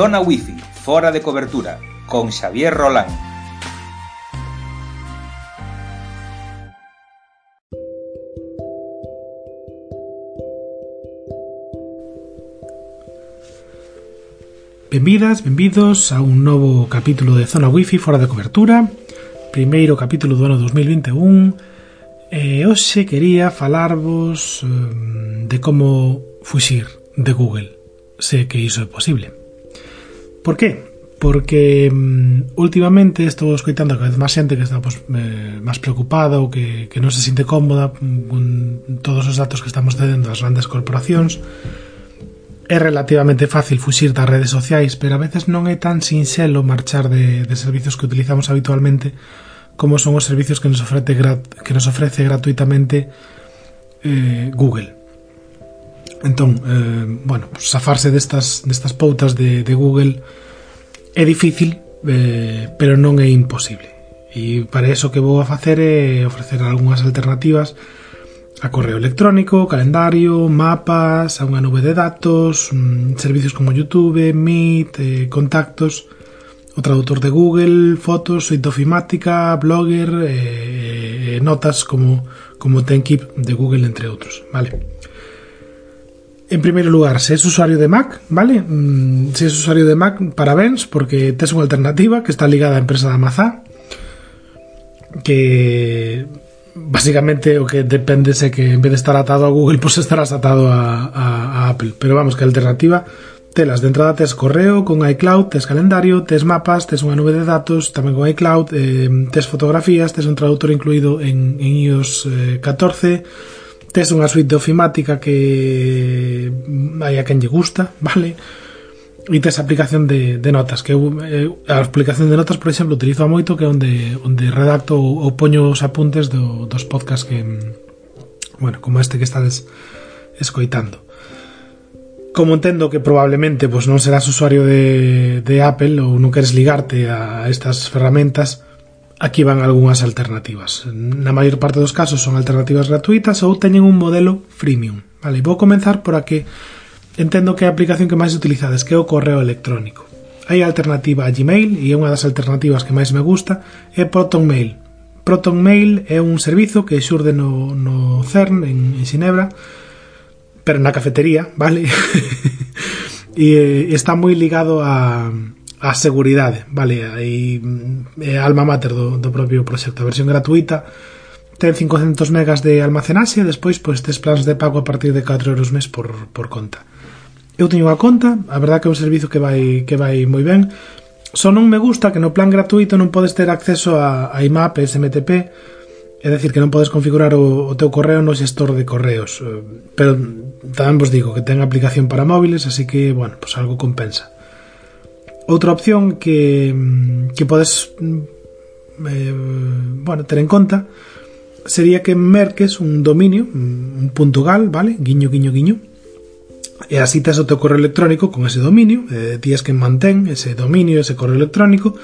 Zona Wifi, fora de cobertura, con Xavier Rolán. Benvidas, benvidos a un novo capítulo de Zona Wifi fora de cobertura, primeiro capítulo do ano 2021. E hoxe quería falarvos de como fuxir de Google. Sé que iso é posible. Por qué? Porque um, últimamente estou escoitando cada vez máis xente que está pues, eh, máis preocupada ou que, que non se sinte cómoda con todos os datos que estamos cedendo ás grandes corporacións. É relativamente fácil fuxir das redes sociais, pero a veces non é tan sinxelo marchar de, de servizos que utilizamos habitualmente como son os servizos que nos ofrece, que nos ofrece gratuitamente eh, Google. Entón, eh, bueno, pues, zafarse destas, destas pautas de, de Google é difícil, eh, pero non é imposible. E para eso que vou a facer é ofrecer algunhas alternativas a correo electrónico, calendario, mapas, a unha nube de datos, mm, servicios como YouTube, Meet, eh, contactos, o traductor de Google, fotos, ofimática, blogger, eh, eh, notas como, como TenKeep de Google, entre outros. Vale. En primeiro lugar, se és usuario de Mac, vale? Mm, se és usuario de Mac, parabéns, porque tes unha alternativa que está ligada á empresa da Mazá, que basicamente o que depende é que en vez de estar atado a Google, pues estarás atado a, a, a Apple. Pero vamos, que a alternativa telas de entrada tes correo con iCloud, tes calendario, tes mapas, tes unha nube de datos tamén con iCloud, eh, fotografías, tes un traductor incluído en, en iOS eh, 14 tes unha suite de ofimática que hai a quen lle gusta, vale? E tes a aplicación de, de notas, que eu, eh, a aplicación de notas, por exemplo, utilizo a moito que é onde, onde redacto ou, ou poño os apuntes do, dos podcasts que, bueno, como este que estades escoitando. Como entendo que probablemente pues, non serás usuario de, de Apple ou non queres ligarte a estas ferramentas, Aquí van algunhas alternativas. Na maior parte dos casos son alternativas gratuitas ou teñen un modelo freemium. Vale, vou comenzar por a que entendo que é a aplicación que máis utilizades, que é o correo electrónico. Hai alternativa a Gmail e é unha das alternativas que máis me gusta é ProtonMail. ProtonMail é un servizo que xurde no, no CERN en, en Xinebra, pero na cafetería, vale? e está moi ligado a a seguridade, vale, aí mm, é alma mater do, do propio proxecto, a versión gratuita ten 500 megas de almacenaxe e despois pois tes plans de pago a partir de 4 euros mes por, por conta. Eu teño unha conta, a verdad que é un servizo que vai que vai moi ben. Só non me gusta que no plan gratuito non podes ter acceso a, a IMAP e SMTP, é dicir que non podes configurar o, o teu correo no xestor de correos. Eh, pero tamén vos digo que ten aplicación para móviles, así que, bueno, pois pues algo compensa. Outra opción que, que podes eh, bueno, ter en conta sería que merques un dominio, un punto gal, vale? Guiño, guiño, guiño. E así tes o teu correo electrónico con ese dominio, eh, tías que mantén ese dominio, ese correo electrónico,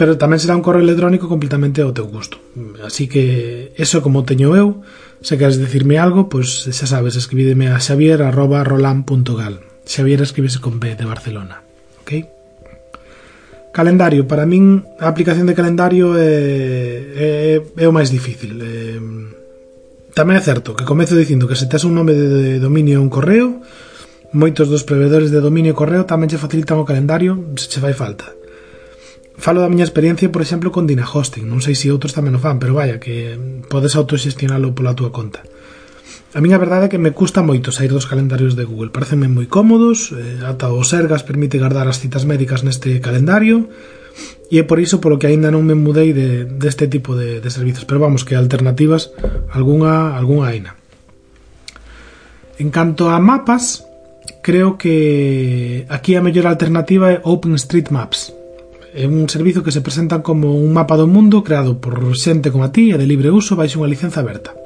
pero tamén será un correo electrónico completamente ao teu gusto. Así que eso como teño eu, se queres decirme algo, pois pues, xa sabes, escribídeme a xavier.roland.gal. Xavier escribese con B de Barcelona. Okay? Calendario, para min a aplicación de calendario é, é, é o máis difícil. É, tamén é certo que comezo dicindo que se tes un nome de, de dominio e un correo, moitos dos proveedores de dominio e correo tamén che facilitan o calendario se che fai falta. Falo da miña experiencia, por exemplo, con Dynahosting. Non sei se outros tamén o fan, pero vaya, que podes autoxestionalo pola túa conta. A miña verdade é que me custa moito sair dos calendarios de Google. Parecenme moi cómodos, eh, ata o Sergas permite guardar as citas médicas neste calendario, e é por iso polo que aínda non me mudei de, deste tipo de, de servizos. Pero vamos, que alternativas algunha, algunha aina. En canto a mapas, creo que aquí a mellor alternativa é OpenStreetMaps. É un servizo que se presenta como un mapa do mundo creado por xente como a ti e de libre uso baixo unha licenza aberta.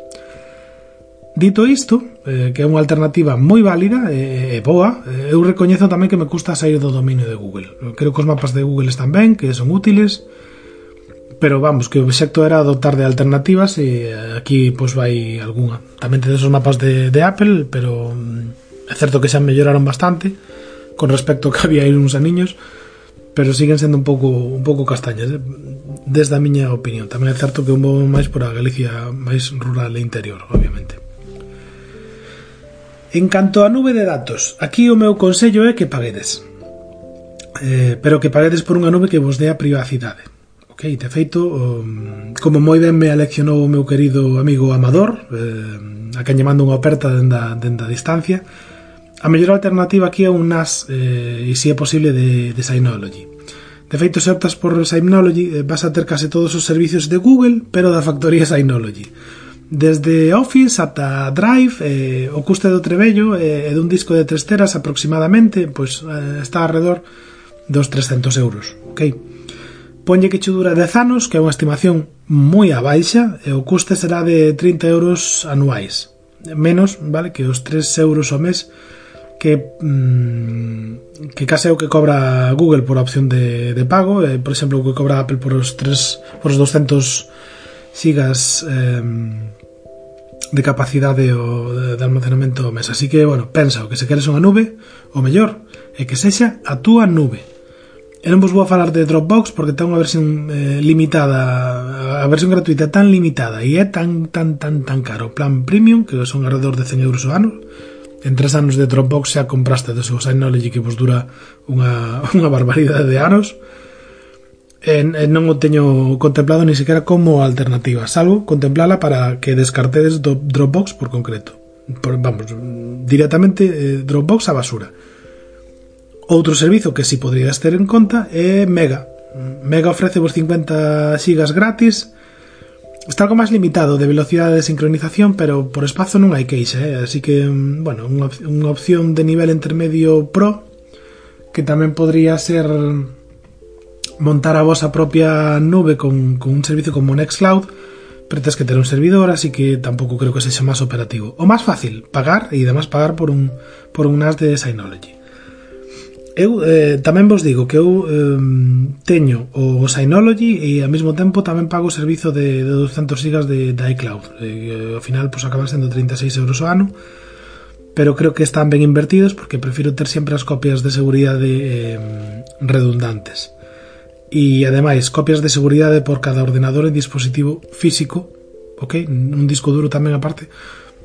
Dito isto, eh, que é unha alternativa moi válida eh, e eh, boa, eh, eu recoñezo tamén que me custa sair do dominio de Google. Creo que os mapas de Google están ben, que son útiles, pero vamos, que o obxecto era adoptar de alternativas e eh, aquí pois vai algunha. Tamén tedes os mapas de, de Apple, pero mm, é certo que xa melloraron bastante con respecto que había aí uns aniños, pero siguen sendo un pouco un pouco castañas, eh? desde a miña opinión. Tamén é certo que un vou máis por a Galicia máis rural e interior, obviamente. En canto á nube de datos, aquí o meu consello é que paguedes. Eh, pero que paguedes por unha nube que vos dé a privacidade. Ok, de feito, um, como moi ben me aleccionou o meu querido amigo Amador, eh, a quen lle mando unha oferta denda, denda distancia, a mellor alternativa aquí é un NAS, eh, e se si é posible, de, de Synology. De feito, se optas por Synology, eh, vas a ter case todos os servicios de Google, pero da factoría Synology. Desde Office ata Drive, eh, o custe do trebello eh, dun disco de tres teras aproximadamente, pois eh, está alrededor dos 300 euros. Okay? Ponlle que che dura 10 anos, que é unha estimación moi a baixa, e o custe será de 30 euros anuais. Menos, vale, que os 3 euros ao mes que mmm, que case o que cobra Google por a opción de, de pago, eh, por exemplo, o que cobra Apple por os 3 por os 200 sigas eh, de capacidade o de almacenamento o mes. Así que, bueno, pensa o que se queres unha nube, o mellor é que sexa a túa nube. E non vos vou a falar de Dropbox porque ten unha versión eh, limitada, a versión gratuita tan limitada e é tan, tan, tan, tan caro. O plan premium, que son alrededor de 100 euros o ano, en tres anos de Dropbox xa compraste do seu Synology que vos dura unha, unha barbaridade de anos, e, e non o teño contemplado ni siquiera como alternativa, salvo contemplala para que descartedes do Dropbox por concreto. Por, vamos, directamente eh, Dropbox a basura. Outro servizo que si podrías ter en conta é Mega. Mega ofrece vos 50 xigas gratis, Está algo máis limitado de velocidade de sincronización, pero por espazo non hai queixa, eh? así que, mm, bueno, unha, unha opción de nivel intermedio pro que tamén podría ser montar a vosa propia nube con, con un servicio como Nextcloud, pero tens que ter un servidor, así que tampouco creo que sexa máis operativo. O máis fácil, pagar e además pagar por un por un NAS de Synology. Eu eh, tamén vos digo que eu eh, teño o Synology e ao mesmo tempo tamén pago o servizo de, de 200 GB de, de iCloud. E, eh, ao final pues, acaban sendo 36 euros ao ano, pero creo que están ben invertidos porque prefiro ter sempre as copias de seguridade eh, redundantes e ademais copias de seguridade por cada ordenador e dispositivo físico, ok? Un disco duro tamén aparte,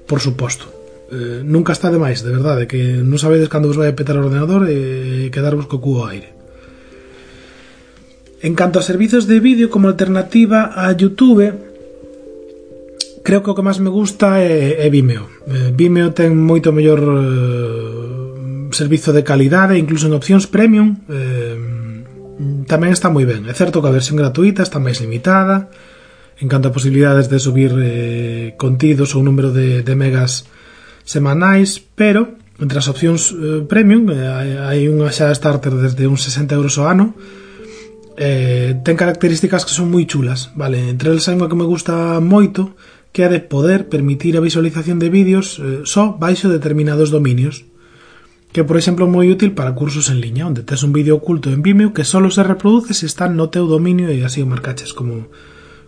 por suposto. Eh, nunca está de máis, de verdade, que non sabedes cando vos vai a petar o ordenador e quedarvos co cubo ao aire. En canto a servizos de vídeo como alternativa a YouTube, creo que o que máis me gusta é, é Vimeo. Eh, Vimeo ten moito mellor eh, servizo de calidade, incluso en opcións premium, eh, tamén está moi ben. É certo que a versión gratuita está máis limitada, en canto a posibilidades de subir eh, contidos ou número de, de megas semanais, pero entre as opcións eh, premium eh, hai unha xa starter desde uns 60 euros ao ano eh, ten características que son moi chulas vale? Entre eles hai unha que me gusta moito que é de poder permitir a visualización de vídeos eh, só baixo determinados dominios que por exemplo é moi útil para cursos en liña, onde tes un vídeo oculto en Vimeo que só se reproduce se está no teu dominio e así o marcaches como,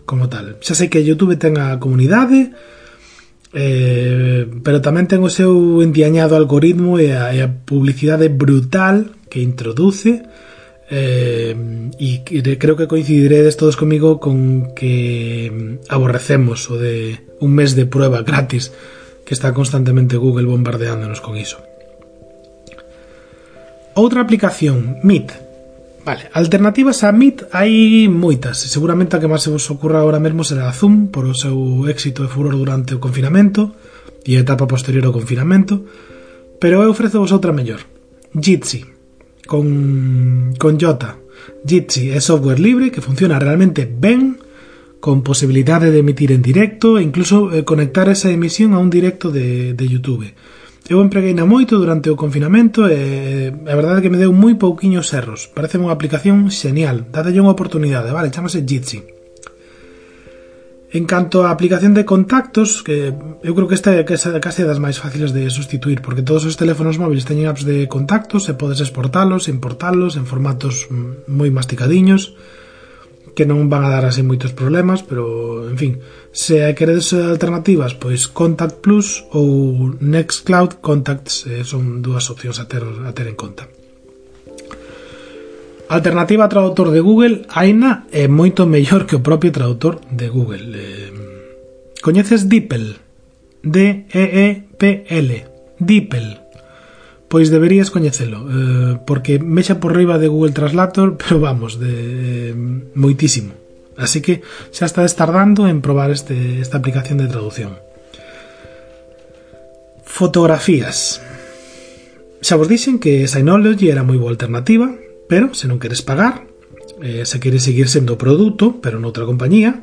como tal. Xa sei que Youtube ten a comunidade, eh, pero tamén ten o seu endiañado algoritmo e a, e a publicidade brutal que introduce, Eh, e creo que coincidiredes todos comigo con que aborrecemos o de un mes de prueba gratis que está constantemente Google bombardeándonos con iso. Outra aplicación, Meet. Vale, alternativas a Meet hai moitas, seguramente a que máis se vos ocurra agora mesmo será a Zoom, por o seu éxito e furor durante o confinamento e a etapa posterior ao confinamento, pero eu ofrecevos outra mellor, Jitsi, con, con Jota. Jitsi é software libre que funciona realmente ben, con posibilidade de emitir en directo e incluso eh, conectar esa emisión a un directo de, de YouTube. Eu empreguei na moito durante o confinamento e a verdade é que me deu moi pouquiños erros. Parece unha aplicación xenial. Dadalle unha oportunidade, vale? Chámase Jitsi. En canto á aplicación de contactos, que eu creo que esta é case das máis fáciles de sustituir, porque todos os teléfonos móviles teñen apps de contactos e podes exportalos, importalos en formatos mm, moi masticadiños que non van a dar así moitos problemas, pero, en fin, se queredes alternativas, pois Contact Plus ou Nextcloud Contacts eh, son dúas opcións a ter, a ter en conta. Alternativa ao traductor de Google, Aina é moito mellor que o propio traductor de Google. Eh, coñeces DeepL? D-E-E-P-L. DeepL. Pois deberías coñecelo, eh, porque mexa por riba de Google Translator, pero vamos, de eh. Así que xa está tardando en probar este, esta aplicación de traducción. Fotografías. Xa vos dixen que Synology era moi boa alternativa, pero se non queres pagar, eh, se queres seguir sendo produto, pero noutra compañía,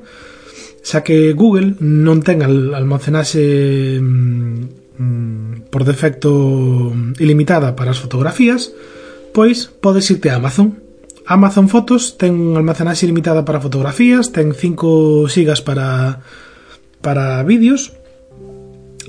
xa que Google non ten almacenaxe mm, mm, por defecto ilimitada para as fotografías, pois podes irte a Amazon. Amazon Fotos ten almacenaxe ilimitada para fotografías, ten 5 sigas para para vídeos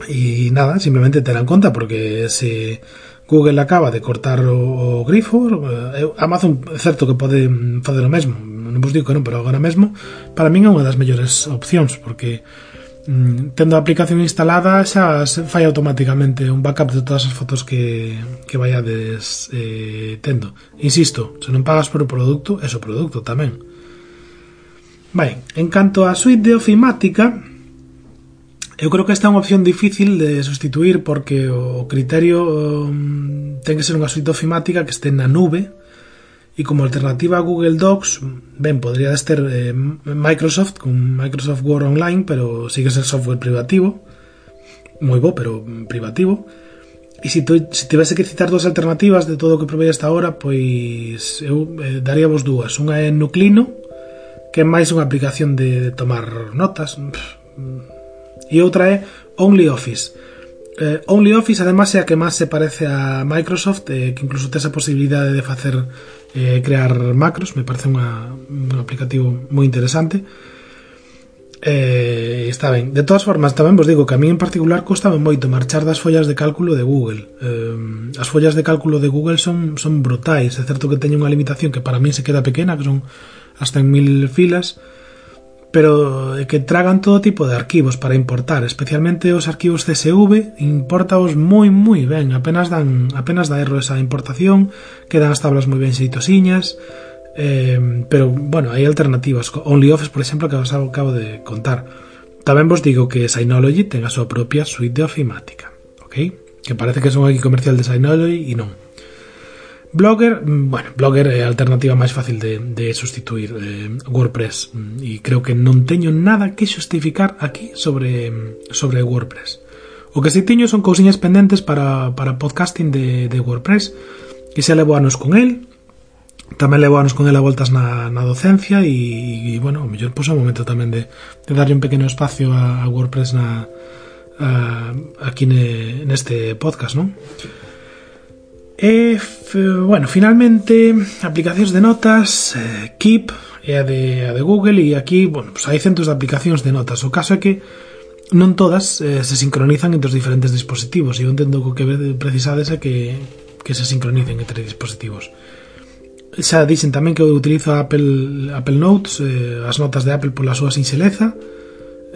e nada, simplemente terá en conta porque se Google acaba de cortar o, o grifo, eh, Amazon é certo que pode fazer o mesmo, non vos digo que non, pero agora mesmo para min é unha das mellores opcións porque Mm, tendo a aplicación instalada xa fai automáticamente un backup de todas as fotos que, que vaiades eh, tendo. Insisto, se non pagas por o produto, é o produto tamén. Ben, en canto á suite de ofimática, eu creo que esta é unha opción difícil de sustituir porque o criterio mm, ten que ser unha suite ofimática que este na nube, e como alternativa a Google Docs, ben, podría ter eh, Microsoft con Microsoft Word Online, pero sigue ser software privativo, moi bo, pero privativo. E se, tu, se tivese que citar dúas alternativas de todo o que provei hasta ahora pois eu eh, daría vos dúas. Unha é Nuclino, que é máis unha aplicación de, de tomar notas, mm. e outra é OnlyOffice, eh, OnlyOffice además é a que máis se parece a Microsoft eh, que incluso tes a posibilidade de facer eh, crear macros me parece unha, un aplicativo moi interesante. Eh, está ben de todas formas tamén vos digo que a mí en particular costame moito marchar das follas de cálculo de Google. Eh, as follas de cálculo de Google son, son brutais. É certo que teño unha limitación que para mí se queda pequena que son hasta en mil filas pero de que tragan todo tipo de arquivos para importar, especialmente os arquivos CSV, importaos moi moi ben, apenas dan apenas da erro esa importación, quedan as tablas moi ben xeitosiñas, eh, pero bueno, hai alternativas, OnlyOffice, por exemplo, que vos acabo de contar. Tamén vos digo que Synology ten a súa propia suite de ofimática, ok? Que parece que son aquí comercial de Synology e non. Blogger, mm, bueno, Blogger é a alternativa máis fácil de, de sustituir eh, WordPress mm, e creo que non teño nada que xustificar aquí sobre mm, sobre WordPress. O que si teño son cousiñas pendentes para, para podcasting de, de WordPress que xa levo anos con el tamén levo anos con el a voltas na, na docencia e, e bueno, o mellor pois é o momento tamén de, de darlle un pequeno espacio a, a WordPress na, a, aquí ne, neste podcast, non? E, bueno, finalmente, aplicacións de notas, eh, Keep, é a de, a de Google, e aquí, bueno, pues hai centros de aplicacións de notas. O caso é que non todas eh, se sincronizan entre os diferentes dispositivos, e eu entendo que o que precisades é que, que se sincronicen entre dispositivos. Xa dixen tamén que eu utilizo Apple, Apple Notes, eh, as notas de Apple pola súa sinxeleza,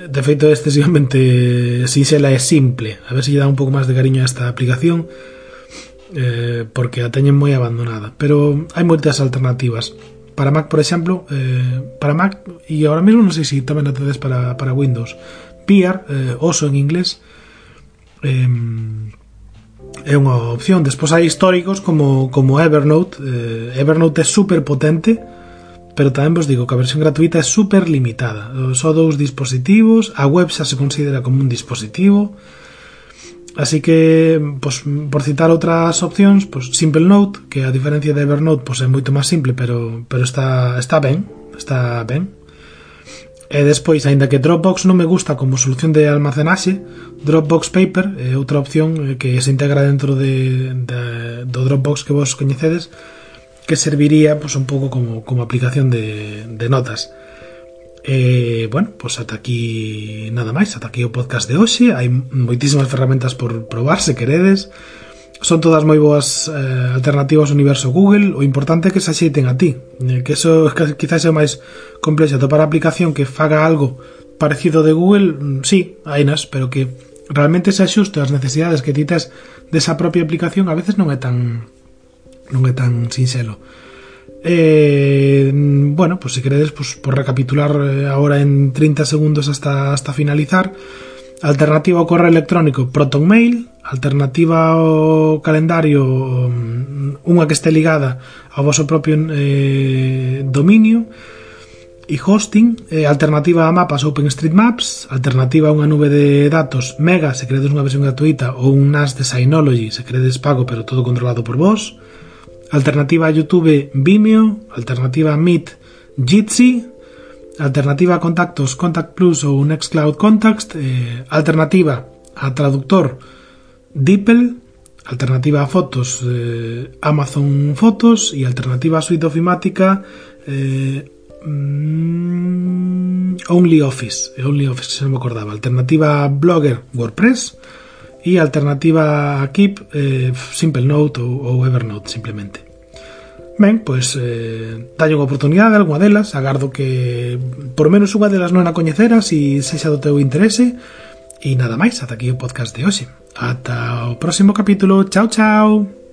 de feito excesivamente sinxela e simple. A ver se lle dá un pouco máis de cariño a esta aplicación, eh, porque a teñen moi abandonada, pero hai moitas alternativas. Para Mac, por exemplo, eh, para Mac, e agora mesmo non sei se tamén a tedes para, para Windows, Peer, eh, oso en inglés, eh, é unha opción. Despois hai históricos como, como Evernote, eh, Evernote é super potente, pero tamén vos digo que a versión gratuita é super limitada. Só dous dispositivos, a web xa se considera como un dispositivo, Así que, pues, por citar outras opcións, pues, Simple Note, que a diferencia de Evernote pues, é moito máis simple, pero, pero está, está ben, está ben. E despois, aínda que Dropbox non me gusta como solución de almacenaxe, Dropbox Paper é outra opción eh, que se integra dentro de, de, do Dropbox que vos coñecedes, que serviría pues, un pouco como, como aplicación de, de notas. E, bueno, pois ata aquí nada máis, ata aquí o podcast de hoxe. Hai moitísimas ferramentas por probar, se queredes. Son todas moi boas eh, alternativas ao universo Google. O importante é que se axeiten a ti. Eh, que eso que quizás é máis complexo. Topar a aplicación que faga algo parecido de Google, mm, sí, hainas, pero que realmente se axuste ás necesidades que tites desa propia aplicación a veces non é tan non é tan sinxelo. Eh, bueno, pues si queredes, pues por recapitular eh, ahora en 30 segundos hasta, hasta finalizar. Alternativa o correo electrónico, Proton Mail. Alternativa o calendario, mm, unha que este ligada ao vosso propio eh, dominio e hosting, eh, alternativa a mapas OpenStreetMaps, alternativa a unha nube de datos Mega, se credes unha versión gratuita, ou un NAS de Synology, se credes pago pero todo controlado por vos, alternativa a YouTube Vimeo, alternativa Meet Jitsi, alternativa Contactos Contact Plus ou Nextcloud Contact, eh, alternativa a traductor DeepL, alternativa a fotos eh, Amazon Fotos. E alternativa a suite ofimática eh, mm, OnlyOffice, OnlyOffice, se non me acordaba, alternativa a Blogger WordPress e alternativa a Keep eh, Simple Note ou, ou Evernote simplemente. Ben, pois eh, dalle unha oportunidade algunha delas, agardo que por menos unha delas non a coñeceras e sexa do teu interese e nada máis, ata aquí o podcast de hoxe. Ata o próximo capítulo. Chao, chao.